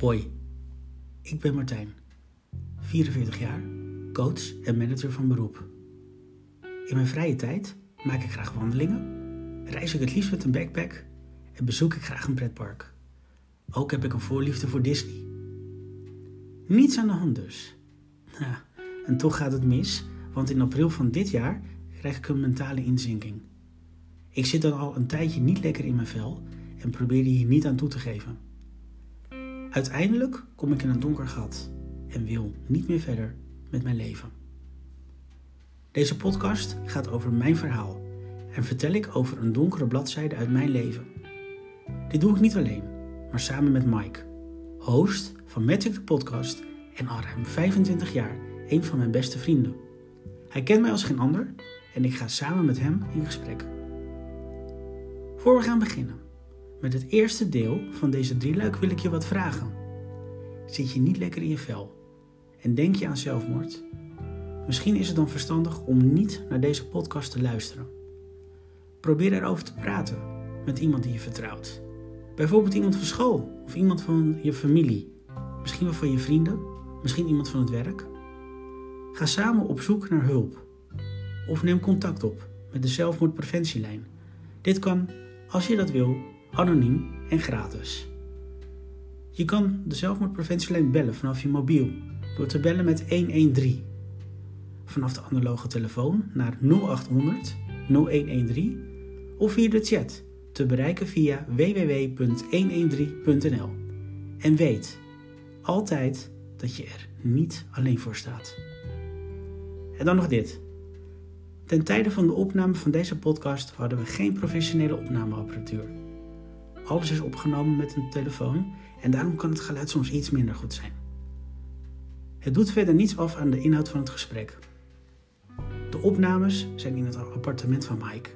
Hoi, ik ben Martijn, 44 jaar, coach en manager van beroep. In mijn vrije tijd maak ik graag wandelingen, reis ik het liefst met een backpack en bezoek ik graag een pretpark. Ook heb ik een voorliefde voor Disney. Niets aan de hand dus. En toch gaat het mis, want in april van dit jaar krijg ik een mentale inzinking. Ik zit dan al een tijdje niet lekker in mijn vel en probeer hier niet aan toe te geven. Uiteindelijk kom ik in een donker gat en wil niet meer verder met mijn leven. Deze podcast gaat over mijn verhaal en vertel ik over een donkere bladzijde uit mijn leven. Dit doe ik niet alleen, maar samen met Mike, host van Magic the Podcast en al ruim 25 jaar een van mijn beste vrienden. Hij kent mij als geen ander en ik ga samen met hem in gesprek. Voor we gaan beginnen met het eerste deel van deze drieluik wil ik je wat vragen. Zit je niet lekker in je vel en denk je aan zelfmoord? Misschien is het dan verstandig om niet naar deze podcast te luisteren. Probeer erover te praten met iemand die je vertrouwt. Bijvoorbeeld iemand van school of iemand van je familie. Misschien wel van je vrienden, misschien iemand van het werk. Ga samen op zoek naar hulp. Of neem contact op met de zelfmoordpreventielijn. Dit kan, als je dat wil, anoniem en gratis. Je kan de zelfmoordpreventielijn bellen vanaf je mobiel door te bellen met 113. Vanaf de analoge telefoon naar 0800 0113 of via de chat te bereiken via www.113.nl. En weet altijd dat je er niet alleen voor staat. En dan nog dit. Ten tijde van de opname van deze podcast hadden we geen professionele opnameapparatuur. Alles is opgenomen met een telefoon en daarom kan het geluid soms iets minder goed zijn. Het doet verder niets af aan de inhoud van het gesprek. De opnames zijn in het appartement van Mike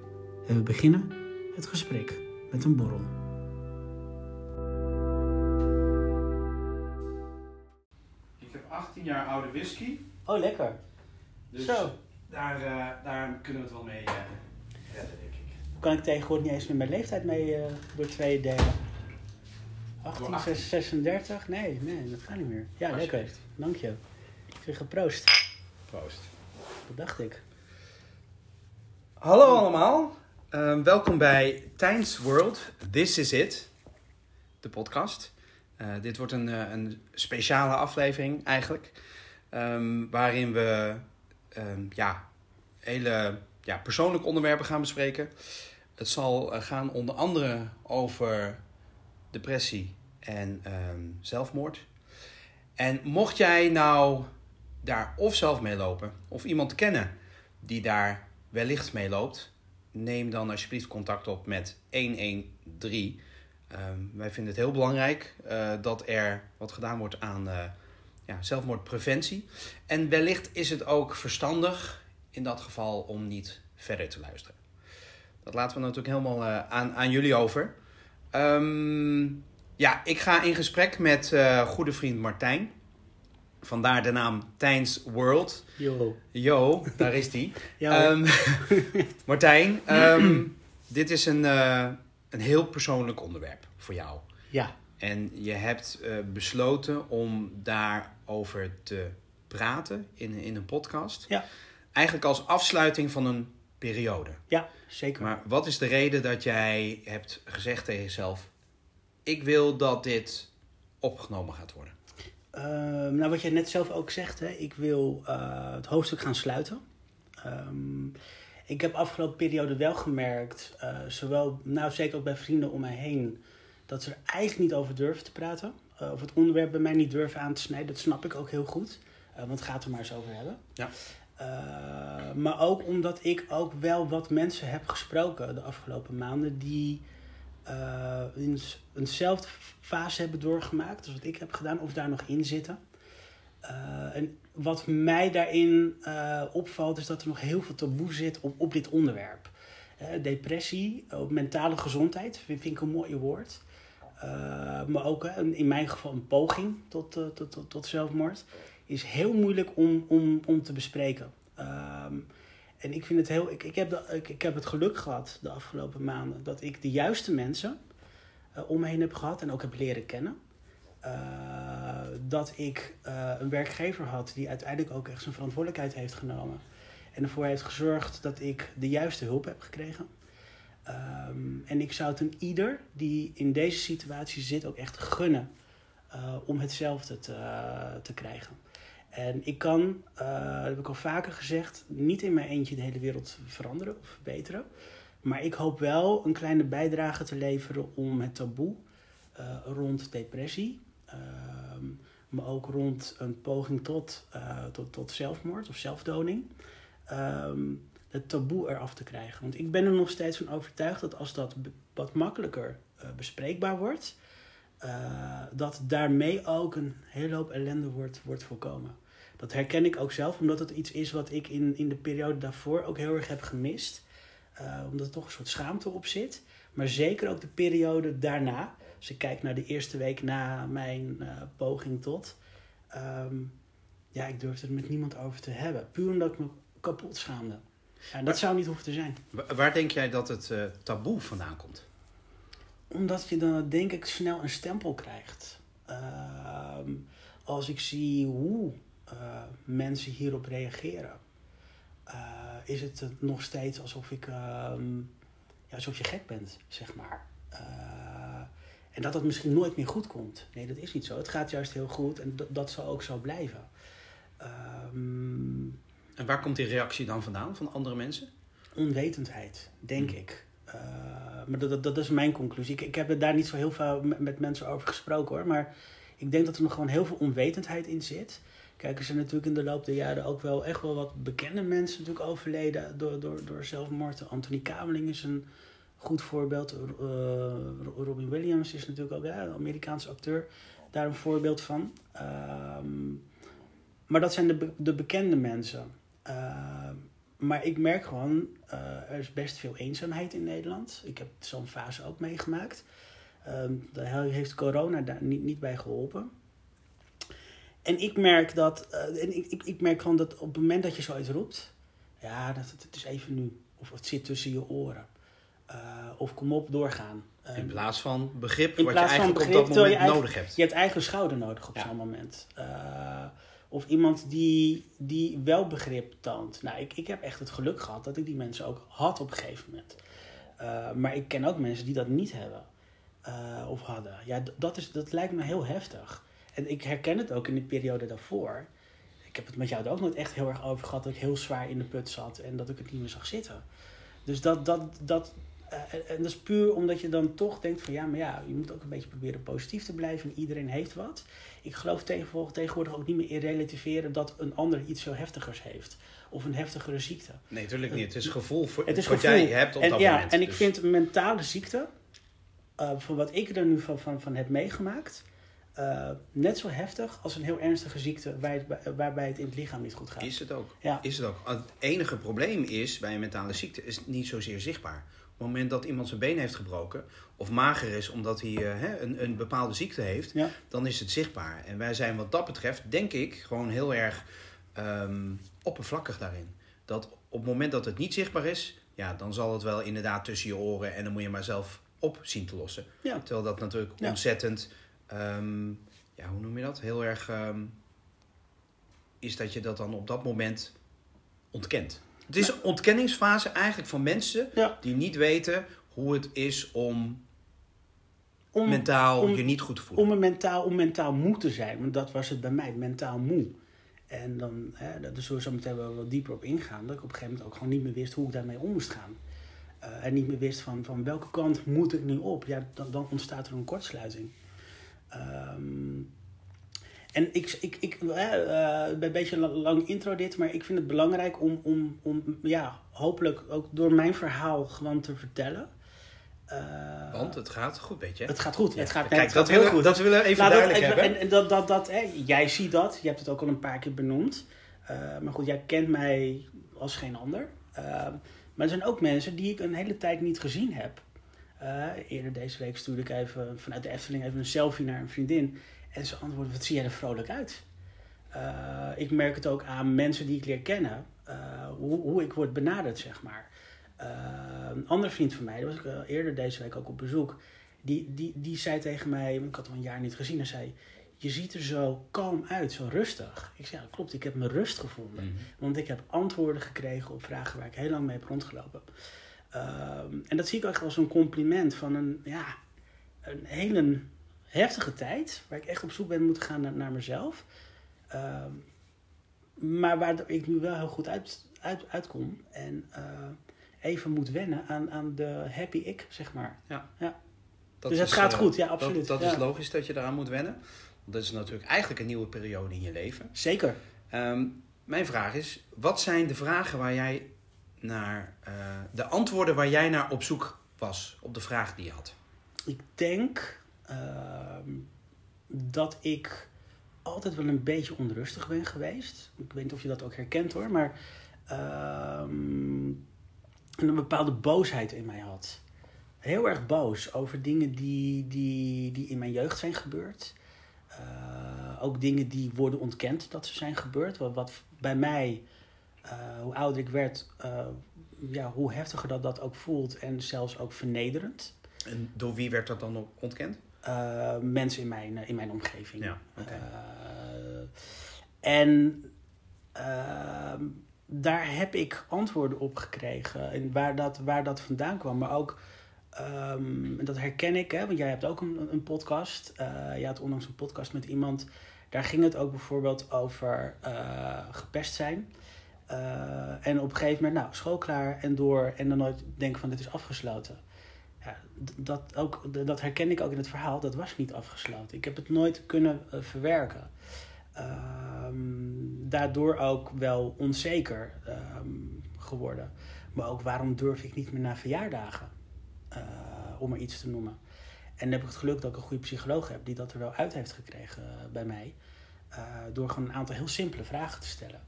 en we beginnen het gesprek met een borrel. Ik heb 18 jaar oude whisky. Oh, lekker. Dus Zo. Daar, eh, daar kunnen we het wel mee eh, redden, ik. Kan ik tegenwoordig niet eens meer mijn leeftijd mee eh, door twee delen? 18, Door 18. 36? Nee, nee, dat gaat niet meer. Ja, lekker. Dank je. Ik zeg geproost. Proost. Dat dacht ik. Hallo allemaal. Ehm, welkom bij Tijns World. This is it. De podcast. Eh, dit wordt een, eh, een speciale aflevering eigenlijk. Ehm, waarin we ehm, ja, hele ja, persoonlijke onderwerpen gaan bespreken. Het zal eh, gaan onder andere over depressie en ehm, zelfmoord. En mocht jij nou daar of zelf mee lopen, of iemand kennen die daar wellicht mee loopt, neem dan alsjeblieft contact op met 113. Ehm, wij vinden het heel belangrijk eh, dat er wat gedaan wordt aan eh, ja, zelfmoordpreventie. En wellicht is het ook verstandig in dat geval om niet verder te luisteren. Dat laten we natuurlijk helemaal eh, aan, aan jullie over. Ehm, ja, ik ga in gesprek met eh, goede vriend Martijn. Vandaar de naam Tijns World. Yo. Yo, daar is die. Ja, Ehm, Martijn, ehm, dit is een, eh, een heel persoonlijk onderwerp voor jou. ja. En je hebt besloten om daarover te praten in, in een podcast. Ja. Eigenlijk als afsluiting van een periode. ja, zeker. Maar wat is de reden dat jij hebt gezegd tegen jezelf: ik wil dat dit opgenomen gaat worden? Ehm, nou, wat je net zelf ook zegt, hè, ik wil eh, het hoofdstuk gaan sluiten. Ehm, ik heb afgelopen periode wel gemerkt, eh, zowel, nou zeker ook bij vrienden om mij heen, dat ze er eigenlijk niet over durven te praten. Eh, of het onderwerp bij mij niet durven aan te snijden. Dat snap ik ook heel goed, want gaat er maar eens over hebben. Ja. Eh, maar ook omdat ik ook wel wat mensen heb gesproken de afgelopen maanden die eh, in s- eenzelfde fase hebben doorgemaakt als wat ik heb gedaan, of daar nog in zitten. Eh, en wat mij daarin eh, opvalt, is dat er nog heel veel taboe zit op, op dit onderwerp. Eh, depressie, mentale gezondheid, vind, ik een mooi woord. Eh, maar ook eh, in mijn geval een poging tot, eh, tot, tot, tot zelfmoord. Is heel moeilijk om, om, om te bespreken. Ehm, en ik vind het heel. Ik, ik, heb de, ik, ik heb het geluk gehad de afgelopen maanden dat ik de juiste mensen eh, om me heen heb gehad en ook heb leren kennen. dat ik een werkgever had die uiteindelijk ook echt zijn verantwoordelijkheid heeft genomen. En ervoor heeft gezorgd dat ik de juiste hulp heb gekregen. Ehm, en ik zou het een ieder die in deze situatie zit ook echt gunnen om hetzelfde te, te krijgen. En ik kan, uh, dat heb ik al vaker gezegd, niet in mijn eentje de hele wereld veranderen of verbeteren. Maar ik hoop wel een kleine bijdrage te leveren om het taboe uh, rond depressie, uh, maar ook rond een poging tot, uh, tot, tot zelfmoord of zelfdoding, um, het taboe eraf te krijgen. Want ik ben er nog steeds van overtuigd dat als dat wat makkelijker bespreekbaar wordt, dat daarmee ook een hele hoop ellende wordt, wordt voorkomen. Dat herken ik ook zelf, omdat het iets is wat ik in, in de periode daarvoor ook heel erg heb gemist. Uh, omdat er toch een soort schaamte op zit. Maar zeker ook de periode daarna. Als ik kijk naar de eerste week na mijn uh, poging tot. Um, ja, ik durfde er met niemand over te hebben. Puur omdat ik me kapot schaamde. Ja, dat zou niet hoeven te zijn. Waar denk jij dat het uh, taboe vandaan komt? Omdat je dan denk ik snel een stempel krijgt. Uh, als ik zie hoe uh, mensen hierop reageren, uh, is het nog steeds alsof ik, um, ja, alsof je gek bent, zeg maar. Uh, en dat dat misschien nooit meer goed komt. Nee, dat is niet zo. Het gaat juist heel goed en dat zal ook zo blijven. Um, en waar komt die reactie dan vandaan van andere mensen? Onwetendheid, denk hmm. ik. maar dat, dat, dat, is mijn conclusie. Ik, ik heb er daar niet zo heel veel met, met mensen over gesproken hoor. Maar ik denk dat er nog gewoon heel veel onwetendheid in zit. Kijk, er zijn natuurlijk in de loop der jaren ook wel echt wel wat bekende mensen natuurlijk overleden door, door, door zelfmoord. Anthony Kameling is een goed voorbeeld. Uh, Robin Williams is natuurlijk ook ja, een Amerikaanse acteur. Daar een voorbeeld van. Um, maar dat zijn de, de bekende mensen. Uh, maar ik merk gewoon, uh, er is best veel eenzaamheid in Nederland. Ik heb zo'n fase ook meegemaakt. daar heeft corona daar niet, niet bij geholpen. En ik merk dat, uh, en ik, ik, ik merk gewoon dat op het moment dat je zoiets roept, ja, dat het, het is even nu. Of het zit tussen je oren. Uh, of kom op, doorgaan. Uh, in plaats van begrip, wat je eigenlijk begrip, op dat moment eigen, nodig hebt. Je hebt eigen schouder nodig op ja. zo'n moment. Uh, of iemand die, die wel begrip toont. Nou, ik, ik heb echt het geluk gehad dat ik die mensen ook had op een gegeven moment. maar ik ken ook mensen die dat niet hebben. of hadden. Ja, dat, is, dat lijkt me heel heftig. En ik herken het ook in de periode daarvoor. Ik heb het met jou er ook nooit echt heel erg over gehad dat ik heel zwaar in de put zat en dat ik het niet meer zag zitten. Dus dat, dat, dat, uh, en dat is puur omdat je dan toch denkt van ja, maar ja, je moet ook een beetje proberen positief te blijven en iedereen heeft wat. Ik geloof tegenwoordig ook niet meer in relativeren dat een ander iets veel heftigers heeft. Of een heftigere ziekte. Nee, natuurlijk niet. Het is gevoel voor het is wat gevoel. jij hebt op en, dat ja, moment. En ik dus. vind mentale ziekte, uh, van wat ik er nu van, van, van heb meegemaakt, uh, net zo heftig als een heel ernstige ziekte waar het, waarbij het in het lichaam niet goed gaat. Is het ook. Ja. Is het ook. Het enige probleem is bij een mentale ziekte is niet zozeer zichtbaar. Op het moment dat iemand zijn been heeft gebroken of mager is omdat hij uh, een, een bepaalde ziekte heeft, ja. dan is het zichtbaar. En wij zijn wat dat betreft, denk ik, gewoon heel erg um, oppervlakkig daarin. Dat op het moment dat het niet zichtbaar is, ja, dan zal het wel inderdaad tussen je oren en dan moet je maar zelf op zien te lossen. Ja. Terwijl dat natuurlijk ja. ontzettend um, ja, hoe noem je dat? Heel erg um, is dat je dat dan op dat moment ontkent. Het is een ontkenningsfase eigenlijk van mensen ja. die niet weten hoe het is om, om mentaal om, je niet goed te voelen. Om, een mentaal, om mentaal moe te zijn, want dat was het bij mij, mentaal moe. En dan, hè, daar zullen we zo meteen wel wat dieper op ingaan, dat ik op een gegeven moment ook gewoon niet meer wist hoe ik daarmee om moest gaan. Uh, en niet meer wist van, van welke kant moet ik nu op. Ja, dan, dan ontstaat er een kortsluiting. Um, en ik, ik, ik uh, een beetje lang intro dit, maar ik vind het belangrijk om, om, om ja, hopelijk ook door mijn verhaal gewoon te vertellen. Uh, Want het gaat goed, weet je? Het gaat goed. Ja. Het gaat, Kijk, het dat, gaat willen, goed. dat willen we even nou, duidelijk dat, hebben. En, en dat, dat, dat, hè, jij ziet dat, je hebt het ook al een paar keer benoemd. Uh, maar goed, jij kent mij als geen ander. Uh, maar er zijn ook mensen die ik een hele tijd niet gezien heb. Uh, eerder deze week stuurde ik even vanuit de Efteling even een selfie naar een vriendin. En ze antwoordde, wat zie jij er vrolijk uit? Uh, ik merk het ook aan mensen die ik leer kennen. Uh, hoe, hoe, ik word benaderd, zeg maar. een andere vriend van mij, daar was ik eerder deze week ook op bezoek. Die, die, die zei tegen mij, ik had hem een jaar niet gezien. En zei, je ziet er zo kalm uit, zo rustig. Ik zei, ja, klopt, ik heb mijn rust gevonden. Mhm. Want ik heb antwoorden gekregen op vragen waar ik heel lang mee heb rondgelopen. Ehm, en dat zie ik echt als een compliment van een, ja, een hele heftige tijd. Waar ik echt op zoek ben moeten gaan naar, naar mezelf. Ehm, maar waar ik nu wel heel goed uit, uit, uitkom. En eh, even moet wennen aan, aan de happy ik, zeg maar. Dat dus het is, gaat eh, goed, ja, absoluut. Dat, dat ja. is logisch dat je daaraan moet wennen. Want dat is natuurlijk eigenlijk een nieuwe periode in je leven. Zeker. Ehm, mijn vraag is, wat zijn de vragen waar jij naar, eh, de antwoorden waar jij naar op zoek was op de vraag die je had? Ik denk ehm, dat ik altijd wel een beetje onrustig ben geweest. Ik weet niet of je dat ook herkent hoor, maar ehm, een bepaalde boosheid in mij had. Heel erg boos over dingen die, die, die in mijn jeugd zijn gebeurd. Eh, ook dingen die worden ontkend dat ze zijn gebeurd. Wat, wat bij mij, hoe ouder ik werd, eh, ja, hoe heftiger dat dat ook voelt en zelfs ook vernederend. En door wie werd dat dan ook ontkend? Eh, mensen in mijn, eh, in mijn omgeving. Ja. Eh, en ehm, daar heb ik antwoorden op gekregen. En waar dat, waar dat vandaan kwam. Maar ook, ehm, en dat herken ik, hè, want jij hebt ook een, een podcast. Eh jij had onlangs een podcast met iemand. Daar ging het ook bijvoorbeeld over eh, gepest zijn. Eh, en op een gegeven moment, nou, school klaar en door. En dan nooit denken van, dit is afgesloten. Ja, dat, ook, dat herken ik ook in het verhaal. Dat was niet afgesloten. Ik heb het nooit kunnen eh, verwerken. Ehm, daardoor ook wel onzeker ehm, geworden. Maar ook waarom durf ik niet meer naar verjaardagen? Eh, om er iets te noemen. En dan heb ik het geluk dat ik een goede psycholoog heb die dat er wel uit heeft gekregen bij mij. Door gewoon een aantal heel simpele vragen te stellen.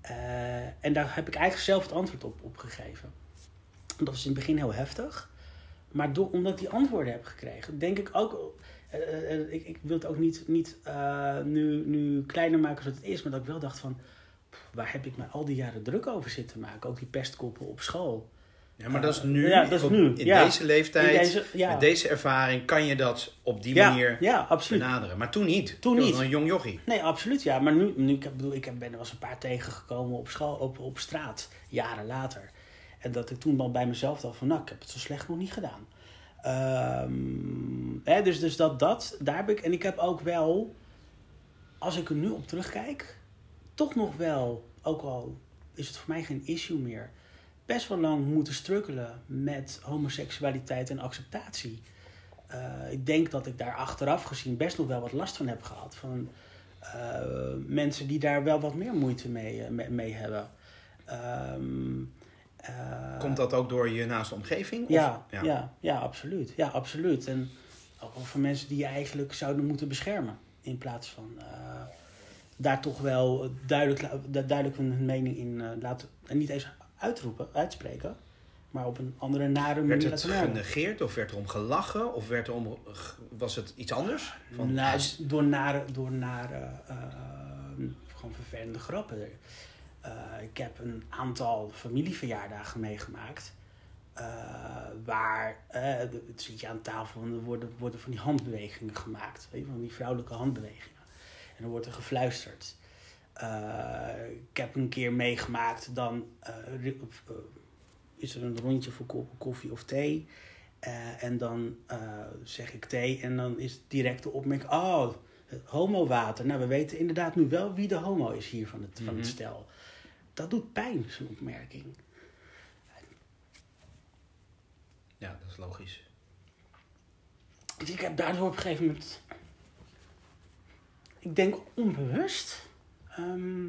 Eh, en daar heb ik eigenlijk zelf het antwoord op, op gegeven. Dat was in het begin heel heftig. Maar door, omdat ik die antwoorden heb gekregen, denk ik ook. eh, eh, ik, ik wil het ook niet, niet nu, nu kleiner maken zoals het is, maar dat ik wel dacht van. Waar heb ik me al die jaren druk over zitten maken? Ook die pestkoppen op school. Ja, maar dat is nu, Ja, dat is op- nu, in ja. deze leeftijd, In deze- ja. met deze ervaring, kan je dat op die manier ja, absoluut. benaderen. Maar toen niet. Toen niet. nog een jong jochie. Nee, absoluut ja. Maar nu, nu ik bedoel, ik ben er wel eens een paar tegengekomen op, school, op, op straat, jaren later. En dat ik toen wel bij mezelf dacht van, nou, ik heb het zo slecht nog niet gedaan. Ehm, hè, dus, dus dat, dat, daar heb ik, en ik heb ook wel, als ik er nu op terugkijk, toch nog wel, ook al is het voor mij geen issue meer, best wel lang moeten struggelen met homoseksualiteit en acceptatie. Eh, ik denk dat ik daar achteraf gezien best nog wel wat last van heb gehad. Van eh, mensen die daar wel wat meer moeite mee, eh, mee, mee hebben. Ehm, eh, Komt dat ook door je naaste omgeving? Of- ja, ja. Ja, absoluut. Ja, absoluut. En ook voor mensen die je eigenlijk zouden moeten beschermen. In plaats van daar toch wel duidelijk, duidelijk hun mening in laten. En niet eens uitroepen, uitspreken. Maar op een andere, nare Werd manier het laten merken. genegeerd of werd er om gelachen? Of werd er om, was het iets anders? Van, Nou, door nare, door nare eh, gewoon vervelende grappen. Eh, ik heb een aantal familieverjaardagen meegemaakt. eh, waar, eh, het zit je aan tafel en er worden, worden van die handbewegingen gemaakt. Weet je, van die vrouwelijke handbewegingen. En dan wordt er gefluisterd. Eh, ik heb een keer meegemaakt, dan eh, eh, is er een rondje voor kop- koffie of thee. En dan zeg ik thee en dan is direct de opmerking... Oh, homo-water. Nou, we weten inderdaad nu wel wie de homo is hier van het, van het Mhm. stel. Dat doet pijn, zo'n opmerking. ja, dat is logisch. Dus ik heb daardoor op een gegeven moment... Ik denk onbewust... ehm,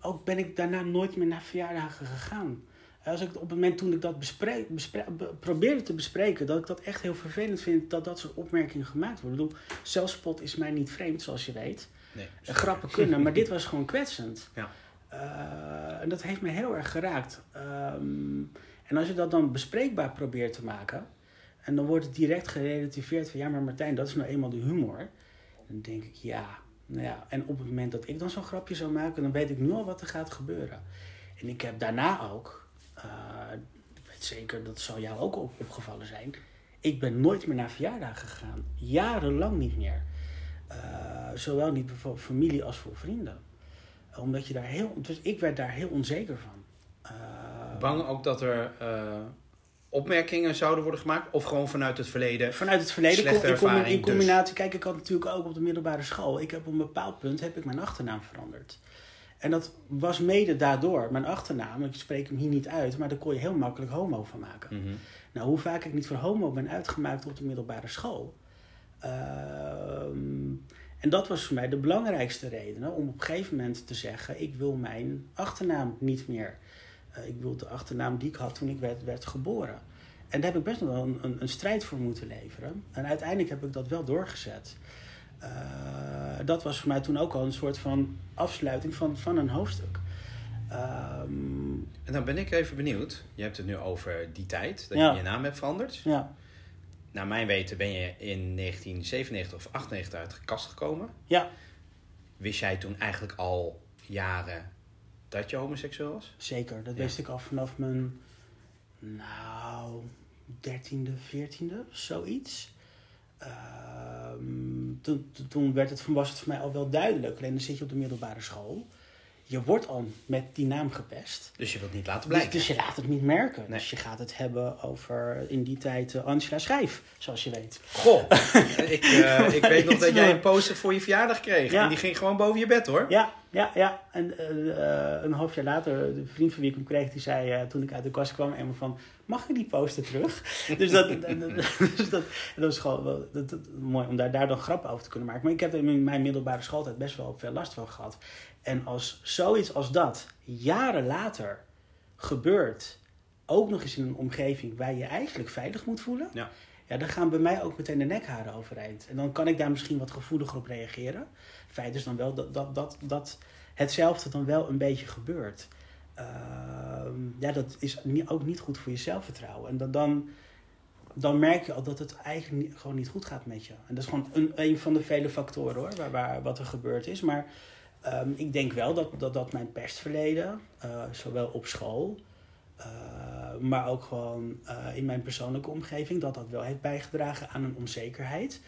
ook ben ik daarna nooit meer naar verjaardagen gegaan. Als ik op het moment toen ik dat bespreek, bespre- be- probeerde te bespreken, dat ik dat echt heel vervelend vind dat dat soort opmerkingen gemaakt worden. Ik bedoel, zelfspot is mij niet vreemd, zoals je weet. Nee. Eh, Grappen kunnen, maar dit was gewoon kwetsend. Ja. Eh, en dat heeft me heel erg geraakt. Ehm, en als je dat dan bespreekbaar probeert te maken, en dan wordt het direct gerelativeerd van ja, maar Martijn, dat is nou eenmaal de humor. Dan denk ik ja. Nou ja, en op het moment dat ik dan zo'n grapje zou maken, dan weet ik nu al wat er gaat gebeuren. En ik heb daarna ook, eh, zeker, dat zal jou ook op, opgevallen zijn. ik ben nooit meer naar verjaardagen gegaan. Jarenlang niet meer. Eh, zowel niet voor familie als voor vrienden. Omdat je daar heel... Dus ik werd daar heel onzeker van. Uh, Bang ook dat er opmerkingen zouden worden gemaakt? Of gewoon vanuit het verleden? Vanuit het verleden. Slechte in, in, in combinatie... Dus. Kijk, ik had natuurlijk ook op de middelbare school... Ik heb op een bepaald punt heb ik mijn achternaam veranderd. En dat was mede daardoor. Mijn achternaam, ik spreek hem hier niet uit... maar daar kon je heel makkelijk homo van maken. Mm -hmm. Nou, hoe vaak ik niet voor homo ben uitgemaakt op de middelbare school... Uh, en dat was voor mij de belangrijkste reden om op een gegeven moment te zeggen: ik wil mijn achternaam niet meer. Uh, ik wil de achternaam die ik had toen ik werd, werd geboren. En daar heb ik best nog wel een, een, een, strijd voor moeten leveren. En uiteindelijk heb ik dat wel doorgezet. Uh, dat was voor mij toen ook al een soort van afsluiting van, van een hoofdstuk. Um, en dan ben ik even benieuwd. Je hebt het nu over die tijd, dat ja. je je naam hebt veranderd. Ja naar mijn weten ben je in 1997 of 98 uit de kast gekomen. Ja. Wist jij toen eigenlijk al jaren dat je homoseksueel was? Zeker, dat ja. wist ik al vanaf mijn, nou, 13e, 14e, zoiets. Um, toen, toen werd het, was het voor mij al wel duidelijk. Alleen dan zit je op de middelbare school je wordt al met die naam gepest. Dus je wilt niet laten blijken. Dus, dus je laat het niet merken. Nee. Dus je gaat het hebben over in die tijd uh, Angela Schijf, zoals je weet. Goh, ik, uh, ik weet nog dat jij een poster voor je verjaardag kreeg. Ja. En die ging gewoon boven je bed hoor. Ja, ja, ja. En uh, een half jaar later, de vriend van wie ik hem kreeg, die zei toen ik uit de kast kwam, eenmaal van, mag ik die poster terug? dus dat, dus dat, dat was gewoon wel, dat, dat, mooi om daar, daar dan grappen over te kunnen maken. Maar ik heb er in mijn middelbare schooltijd best wel veel last van gehad. En als zoiets als dat jaren later gebeurt, ook nog eens in een omgeving waar je eigenlijk veilig moet voelen, ja. Ja, dan gaan bij mij ook meteen de nekharen overeind. En dan kan ik daar misschien wat gevoeliger op reageren. Feit is dan wel dat, dat, dat, dat hetzelfde dan wel een beetje gebeurt. Uh, ja, dat is ook niet goed voor je zelfvertrouwen. En dan, dan, dan merk je al dat het eigenlijk gewoon niet goed gaat met je. En dat is gewoon een, een van de vele factoren hoor, waar, waar wat er gebeurd is. Maar Um, ik denk wel dat, dat, dat mijn pestverleden, uh, zowel op school, uh, maar ook gewoon uh, in mijn persoonlijke omgeving, dat dat wel heeft bijgedragen aan een onzekerheid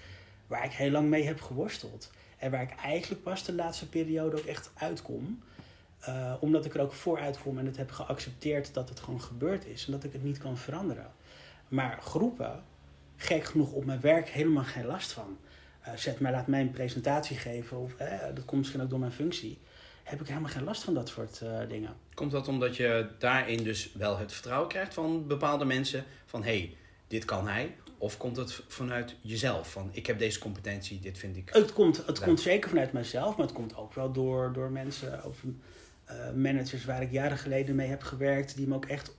waar ik heel lang mee heb geworsteld. En waar ik eigenlijk pas de laatste periode ook echt uitkom. omdat ik er ook vooruit kom en het heb geaccepteerd dat het gewoon gebeurd is en dat ik het niet kan veranderen. Maar groepen, gek genoeg op mijn werk, helemaal geen last van. Uh, zet mij, laat mij een presentatie geven, of eh, dat komt misschien ook door mijn functie, heb ik helemaal geen last van dat soort uh, dingen. Komt dat omdat je daarin dus wel het vertrouwen krijgt van bepaalde mensen, van hé, hey, dit kan hij? Of komt het vanuit jezelf, van ik heb deze competentie, dit vind ik... Het komt, het komt zeker vanuit mijzelf, maar het komt ook wel door, door mensen of managers waar ik jaren geleden mee heb gewerkt, die me ook echt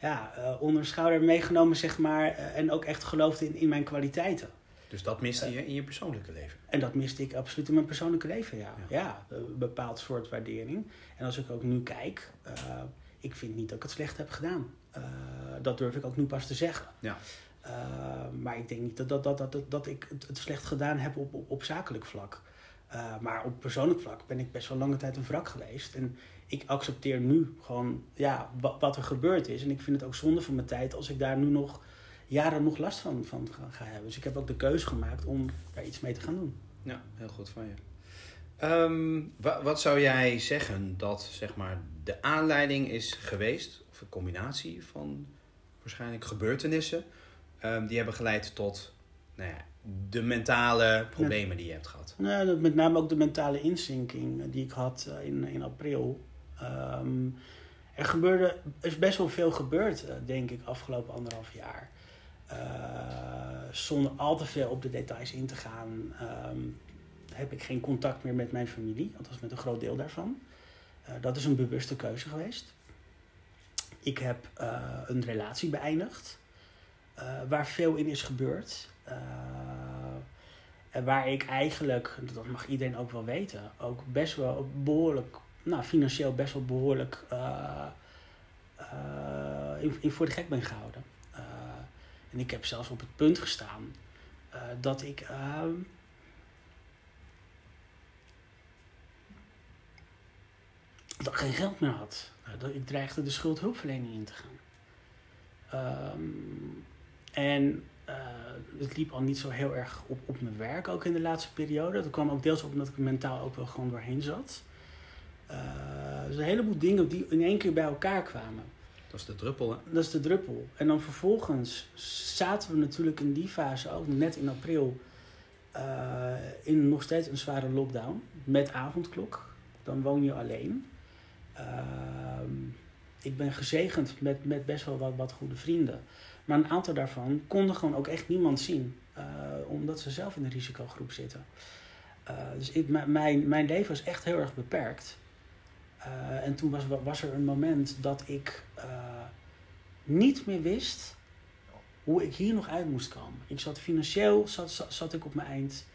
ja, onder de schouder meegenomen, zeg maar, en ook echt geloofden in, in mijn kwaliteiten. Dus dat miste je in je persoonlijke leven? En dat miste ik absoluut in mijn persoonlijke leven, ja. Ja, een bepaald soort waardering. En als ik ook nu kijk, uh, ik vind niet dat ik het slecht heb gedaan. Uh, dat durf ik ook nu pas te zeggen. Ja. Uh, maar ik denk niet dat, dat, dat, dat, dat ik het slecht gedaan heb op, op, op zakelijk vlak. maar op persoonlijk vlak ben ik best wel lange tijd een wrak geweest. En ik accepteer nu gewoon ja, wat, wat er gebeurd is. En ik vind het ook zonde van mijn tijd als ik daar nu nog jaren nog last van, van ga hebben. Dus ik heb ook de keuze gemaakt om daar iets mee te gaan doen. Ja, heel goed van je. Um, wat, wat zou jij zeggen dat zeg maar, de aanleiding is geweest, of een combinatie van waarschijnlijk gebeurtenissen, um, die hebben geleid tot nou ja, de mentale problemen die je hebt gehad? Nou, met name ook de mentale inzinking die ik had eh, in, in april. Um, er gebeurde, is best wel veel gebeurd, eh, denk ik, afgelopen anderhalf jaar. Uh, zonder al te veel op de details in te gaan, um, heb ik geen contact meer met mijn familie, althans met een groot deel daarvan. Uh, dat is een bewuste keuze geweest. Ik heb uh, een relatie beëindigd, waar veel in is gebeurd. en waar ik eigenlijk, dat mag iedereen ook wel weten, ook best wel behoorlijk, nou financieel best wel behoorlijk in voor de gek ben gehouden. En ik heb zelfs op het punt gestaan uh, dat ik. Uh, dat geen geld meer had. Uh, dat ik dreigde de schuldhulpverlening in te gaan. Um, en uh, het liep al niet zo heel erg op, op mijn werk, ook in de laatste periode. Dat kwam ook deels op omdat ik mentaal ook wel gewoon doorheen zat. Uh, dus een heleboel dingen die in één keer bij elkaar kwamen. Dat is de druppel, hè? Dat is de druppel. En dan vervolgens zaten we natuurlijk in die fase ook net in april uh, in nog steeds een zware lockdown met avondklok. Dan woon je alleen. Uh, ik ben gezegend met, met best wel wat, wat goede vrienden. Maar een aantal daarvan konden gewoon ook echt niemand zien. Uh, omdat ze zelf in een risicogroep zitten. dus ik, mijn, mijn leven was echt heel erg beperkt. Uh, en toen was, was er een moment dat ik uh, niet meer wist hoe ik hier nog uit moest komen. Ik zat financieel zat, zat, zat ik op mijn eind.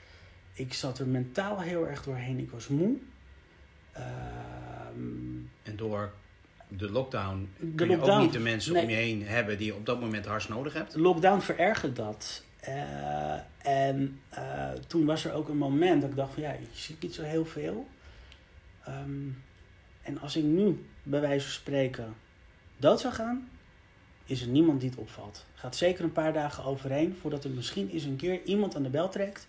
Ik zat er mentaal heel erg doorheen. Ik was moe. Uh, en door de lockdown de kun lockdown, je ook niet de mensen nee, om je heen hebben die je op dat moment hard nodig hebt. De lockdown verergerde dat. en toen was er ook een moment dat ik dacht van ja, je ziet niet zo heel veel. Um, en als ik nu, bij wijze van spreken, dood zou gaan, is er niemand die het opvalt. Gaat zeker een paar dagen overheen voordat er misschien eens een keer iemand aan de bel trekt.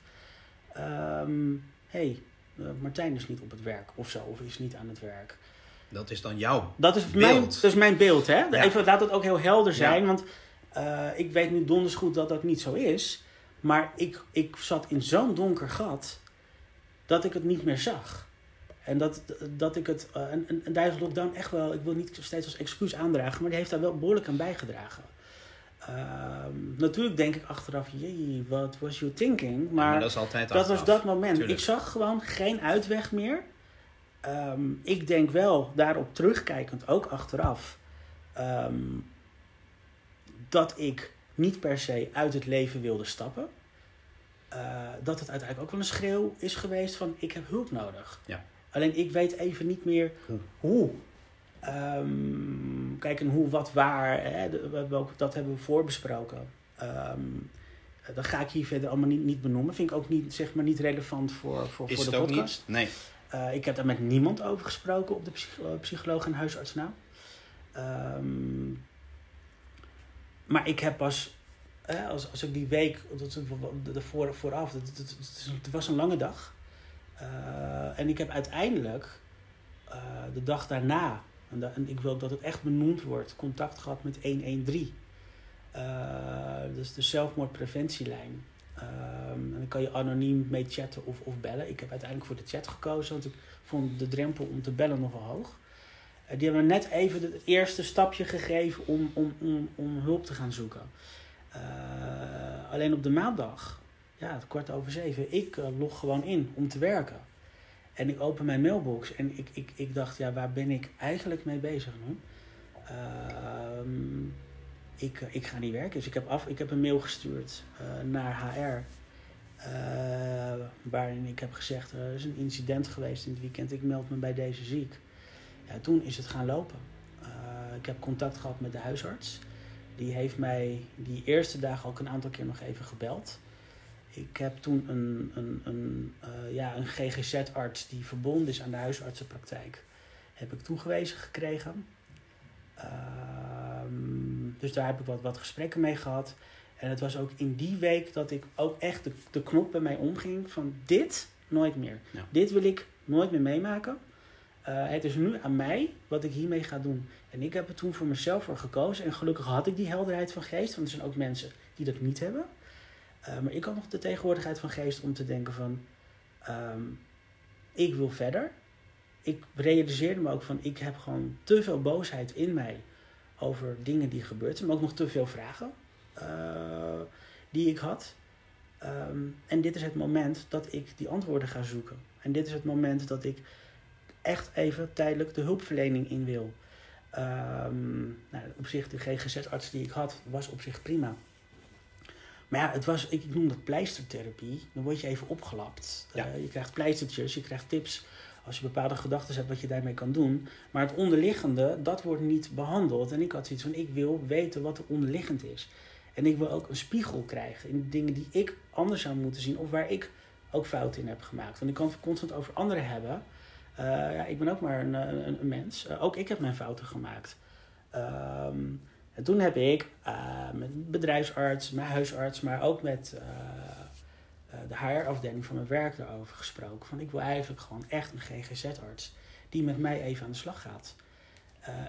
Hé, hey, uh, Martijn is niet op het werk of zo, of is niet aan het werk. Dat is dan jouw dat is beeld. Mijn, dat is mijn beeld, hè? Ja. Even, laat het ook heel helder zijn, ja. want uh, ik weet nu donders goed dat dat niet zo is. Maar ik, ik zat in zo'n donker gat dat ik het niet meer zag. En dat, dat ik het. Uh, en, en lockdown echt wel. Ik wil niet steeds als excuus aandragen, maar die heeft daar wel behoorlijk aan bijgedragen. Uh, natuurlijk denk ik achteraf, jee, wat was you thinking? Maar, ja, maar dat is altijd Dat was dat moment. Tuurlijk. Ik zag gewoon geen uitweg meer. Um, ik denk wel, daarop terugkijkend, ook achteraf, um, dat ik niet per se uit het leven wilde stappen. Uh, dat het uiteindelijk ook wel een schreeuw is geweest van ik heb hulp nodig. Ja. Alleen ik weet even niet meer hoe. hoe. Um, kijk, en hoe, wat, waar, hè, dat hebben we voorbesproken. Um, dat ga ik hier verder allemaal niet, niet benoemen. Vind ik ook niet, zeg maar, niet relevant voor, voor, Is voor de podcast. Niet? Nee. Uh, ik heb daar met niemand over gesproken op de psycholo psycholoog en huisartsnaam. Um, maar ik heb pas, eh, als, als ik die week, dat, de, voor, vooraf, het was een lange dag. Uh, en ik heb uiteindelijk uh, de dag daarna, en, ik wil dat het echt benoemd wordt, contact gehad met 113. Uh, dus de zelfmoordpreventielijn. en dan kan je anoniem mee chatten of, of bellen. Ik heb uiteindelijk voor de chat gekozen, want ik vond de drempel om te bellen nogal hoog. die hebben net even het eerste stapje gegeven om, om, om, om hulp te gaan zoeken. alleen op de maandag ja, kwart over zeven. Ik uh, log gewoon in om te werken. En ik open mijn mailbox en ik, ik, ik dacht, ja, waar ben ik eigenlijk mee bezig nu? Uh, ik, ik ga niet werken. Dus ik heb, af, ik heb een mail gestuurd uh, naar HR. waarin ik heb gezegd, er is een incident geweest in het weekend. Ik meld me bij deze ziek. Ja, toen is het gaan lopen. ik heb contact gehad met de huisarts. Die heeft mij die eerste dag ook een aantal keer nog even gebeld. Ik heb toen een, een, een, uh, ja, een GGZ-arts die verbonden is aan de huisartsenpraktijk, heb ik toegewezen gekregen. Uh, dus daar heb ik wat, wat gesprekken mee gehad. En het was ook in die week dat ik ook echt de, de knop bij mij omging van dit nooit meer. Ja. Dit wil ik nooit meer meemaken. Uh, het is nu aan mij wat ik hiermee ga doen. En ik heb er toen voor mezelf voor gekozen. En gelukkig had ik die helderheid van geest. Want er zijn ook mensen die dat niet hebben. Uh, maar ik had nog de tegenwoordigheid van geest om te denken van... Um, ik wil verder. Ik realiseerde me ook van... Ik heb gewoon te veel boosheid in mij over dingen die gebeurd zijn. Maar ook nog te veel vragen uh, die ik had. Um, en dit is het moment dat ik die antwoorden ga zoeken. En dit is het moment dat ik echt even tijdelijk de hulpverlening in wil. Um, nou, op zich, de GGZ-arts die ik had, was op zich prima. Maar ja, het was, ik noem dat pleistertherapie. Dan word je even opgelapt. Ja. Uh, je krijgt pleistertjes, je krijgt tips als je bepaalde gedachten hebt wat je daarmee kan doen. Maar het onderliggende, dat wordt niet behandeld. En ik had zoiets van, ik wil weten wat er onderliggend is. En ik wil ook een spiegel krijgen in de dingen die ik anders zou moeten zien. Of waar ik ook fouten in heb gemaakt. Want ik kan het constant over anderen hebben. Uh, ja, ik ben ook maar een, een, een mens. Uh, ook ik heb mijn fouten gemaakt. Um, En toen heb ik uh, met bedrijfsarts, mijn huisarts, maar ook met uh, de HR-afdeling van mijn werk daarover gesproken. Van ik wil eigenlijk gewoon echt een GGZ-arts die met mij even aan de slag gaat.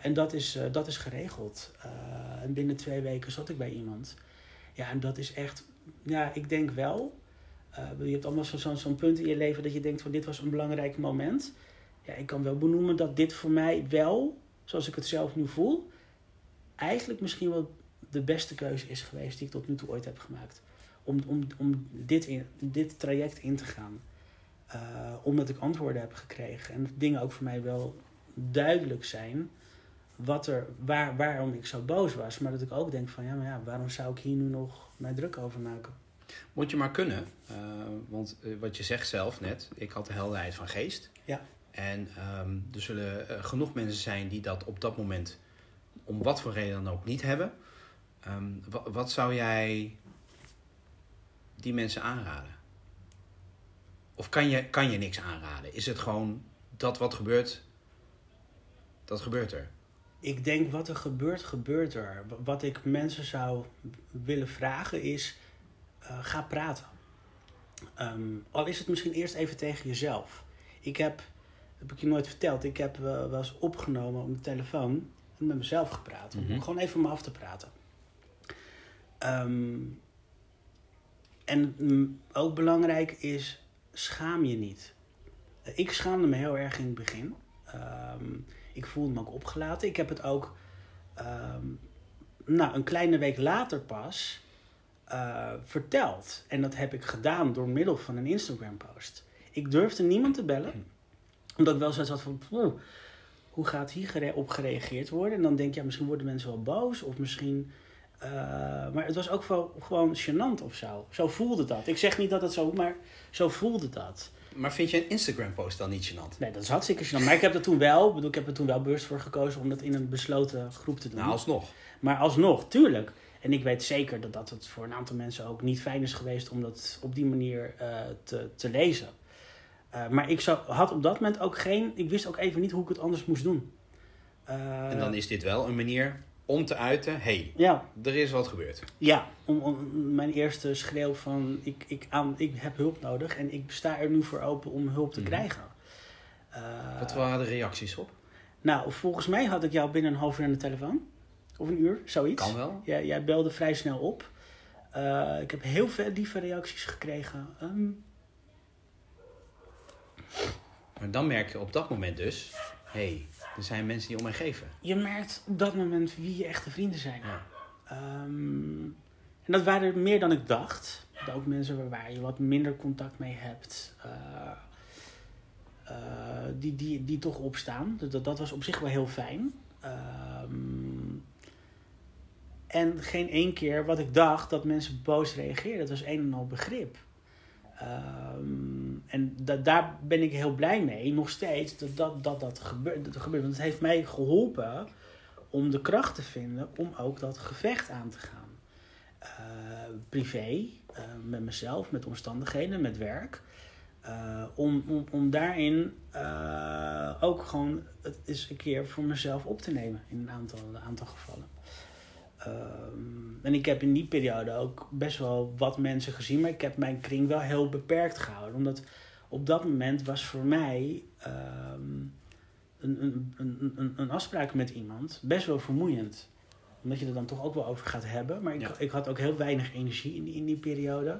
en dat is, dat is geregeld. en binnen twee weken zat ik bij iemand. Ja, en dat is echt, ja, ik denk wel. je hebt allemaal zo'n zo punt in je leven dat je denkt van dit was een belangrijk moment. Ja, ik kan wel benoemen dat dit voor mij wel, zoals ik het zelf nu voel, eigenlijk misschien wel de beste keuze is geweest die ik tot nu toe ooit heb gemaakt. Om, om, om dit, in, dit traject in te gaan. Uh, omdat ik antwoorden heb gekregen. En dingen ook voor mij wel duidelijk zijn. Wat er, waar, waarom ik zo boos was. Maar dat ik ook denk van ja, maar ja, waarom zou ik hier nu nog mij druk over maken? Moet je maar kunnen. Uh, want uh, wat je zegt zelf net, ik had de helderheid van geest. Ja. En um, er zullen genoeg mensen zijn die dat op dat moment om wat voor reden dan ook niet hebben. Um, wat, wat zou jij die mensen aanraden? Of kan je, kan je niks aanraden? Is het gewoon dat wat gebeurt, dat gebeurt er? Ik denk wat er gebeurt, gebeurt er. Wat ik mensen zou willen vragen is: uh, ga praten. Um, al is het misschien eerst even tegen jezelf. Ik heb, heb ik je nooit verteld, ik heb uh, wel opgenomen op de telefoon met mezelf gepraat. Om mhm. gewoon even me af te praten. Um, en mm, ook belangrijk is, schaam je niet. Ik schaamde me heel erg in het begin. Um, ik voelde me ook opgelaten. Ik heb het ook um, nou, een kleine week later pas uh, verteld. En dat heb ik gedaan door middel van een Instagram post. Ik durfde niemand te bellen. Hm. Omdat ik wel zoiets had van hoe gaat hier op gereageerd worden? En dan denk je, ja, misschien worden mensen wel boos of misschien... Uh, maar het was ook wel gewoon gênant of zo. Zo voelde dat. Ik zeg niet dat het zo, maar zo voelde dat. Maar vind je een Instagram-post dan niet gênant? Nee, dat is hartstikke gênant. Maar ik heb er toen wel, bedoel, ik heb er toen wel bewust voor gekozen om dat in een besloten groep te doen. Nou, alsnog. Maar alsnog, tuurlijk. En ik weet zeker dat, dat het voor een aantal mensen ook niet fijn is geweest om dat op die manier uh, te, te lezen. Uh, maar ik zou, had op dat moment ook geen. Ik wist ook even niet hoe ik het anders moest doen. Uh, en dan is dit wel een manier om te uiten: hé, hey, ja. er is wat gebeurd. Ja, om, om, mijn eerste schreeuw van: ik, ik, aan, ik heb hulp nodig en ik sta er nu voor open om hulp te mm. krijgen. Uh, wat waren de reacties op? Nou, volgens mij had ik jou binnen een half uur aan de telefoon. Of een uur, zoiets. Kan wel. Ja, jij belde vrij snel op. ik heb heel veel lieve reacties gekregen. Um, maar dan merk je op dat moment dus, hé, hey, er zijn mensen die om mij geven. Je merkt op dat moment wie je echte vrienden zijn. Ja. Um, en dat waren er meer dan ik dacht. Ook mensen waar je wat minder contact mee hebt. Uh, uh, die, die, die toch opstaan. Dus dat, dat was op zich wel heel fijn. Um, en geen één keer wat ik dacht dat mensen boos reageerden. Dat was een en al begrip. Um, en daar ben ik heel blij mee, nog steeds, dat dat, dat, dat, gebeurt, dat gebeurt. Want het heeft mij geholpen om de kracht te vinden om ook dat gevecht aan te gaan. Uh, privé, uh, met mezelf, met omstandigheden, met werk. Uh, om, om, om daarin ook gewoon het eens een keer voor mezelf op te nemen in een aantal, een aantal gevallen. Um, en ik heb in die periode ook best wel wat mensen gezien, maar ik heb mijn kring wel heel beperkt gehouden. Omdat op dat moment was voor mij um, een, een, een, een, afspraak met iemand best wel vermoeiend. Omdat je er dan toch ook wel over gaat hebben. Maar ik, ik had ook heel weinig energie in die, in die periode.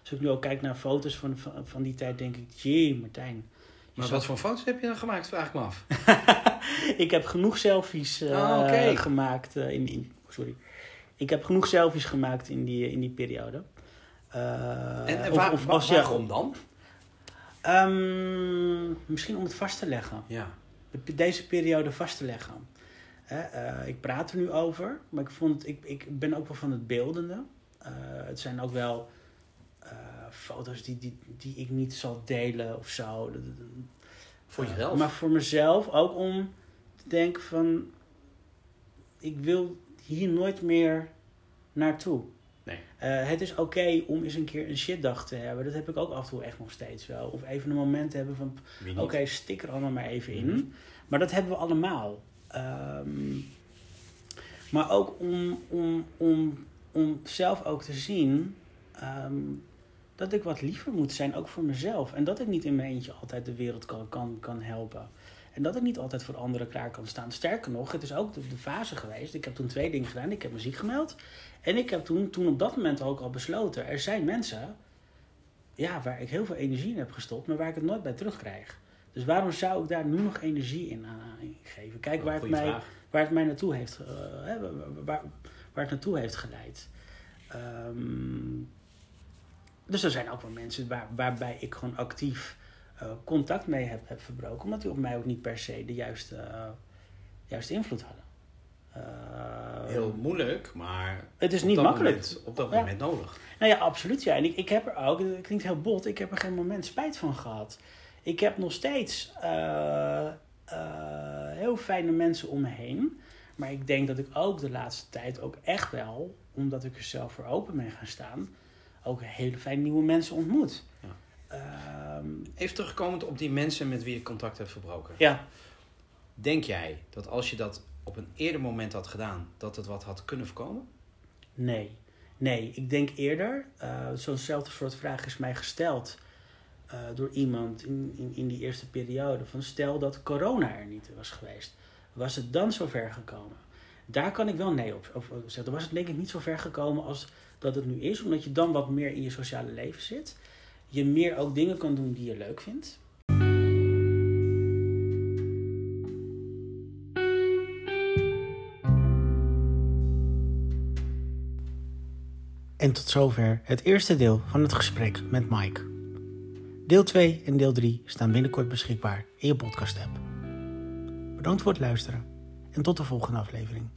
Als ik nu ook kijk naar foto's van, van, van die tijd, denk ik, jee, Martijn. Maar wat voor foto's heb je dan gemaakt, vraag ik me af. ik heb genoeg selfies uh, oh, gemaakt uh, in, in, sorry. Ik heb genoeg selfies gemaakt in die, in die periode. Uh, en, waar, of, als waarom dan? Um, misschien om het vast te leggen. Ja. Deze periode vast te leggen. Uh, ik praat er nu over, maar ik, vond, ik, ik ben ook wel van het beeldende. Uh, het zijn ook wel foto's die, die, die ik niet zal delen of zo. Voor jezelf? maar voor mezelf ook om te denken van... Ik wil hier nooit meer naartoe. Nee. Uh, het is oké om eens een keer een shitdag te hebben. Dat heb ik ook af en toe echt nog steeds wel. Of even een moment te hebben van... Oké, okay, stik er allemaal maar even in. Mhm. Maar dat hebben we allemaal. Um, Maar ook om, om, om, om zelf ook te zien ehm, dat ik wat liever moet zijn, ook voor mezelf. En dat ik niet in mijn eentje altijd de wereld kan, kan, kan helpen. En dat ik niet altijd voor anderen klaar kan staan. Sterker nog, het is ook de, de fase geweest. Ik heb toen twee dingen gedaan. Ik heb muziek gemeld. En ik heb toen, toen op dat moment ook al besloten. Er zijn mensen ja, waar ik heel veel energie in heb gestopt, maar waar ik het nooit bij terugkrijg. Dus waarom zou ik daar nu nog energie in aan geven? Kijk waar het, mij, waar het mij naartoe heeft, uh, waar, waar het naartoe heeft geleid. Um, dus er zijn ook wel mensen waar, waarbij ik gewoon actief uh, contact mee heb, heb verbroken, omdat die op mij ook niet per se de juiste, uh, juiste invloed hadden. Uh, Heel moeilijk, maar het is niet makkelijk. Moment, op dat moment nodig. Nou ja, absoluut. Ja. En ik, ik heb er ook, het klinkt heel bot, ik heb er geen moment spijt van gehad. Ik heb nog steeds heel fijne mensen om me heen. Maar ik denk dat ik ook de laatste tijd ook echt wel, omdat ik er zelf voor open ben gaan staan, ook hele fijne nieuwe mensen ontmoet. Ja. Even terugkomend op die mensen met wie je contact hebt verbroken. Ja. Denk jij dat als je dat op een eerder moment had gedaan, dat het wat had kunnen voorkomen? Nee. Nee, ik denk eerder, uh, zo'nzelfde soort vraag is mij gesteld uh, door iemand in, in, in die eerste periode. Van stel dat corona er niet was geweest, was het dan zover gekomen? Daar kan ik wel nee op, op zeggen. Dan was het denk ik niet zo ver gekomen als dat het nu is, omdat je dan wat meer in je sociale leven zit. Je meer ook dingen kan doen die je leuk vindt. En tot zover het eerste deel van het gesprek met Mike. Deel 2 en deel 3 staan binnenkort beschikbaar in je podcast-app. Bedankt voor het luisteren en tot de volgende aflevering.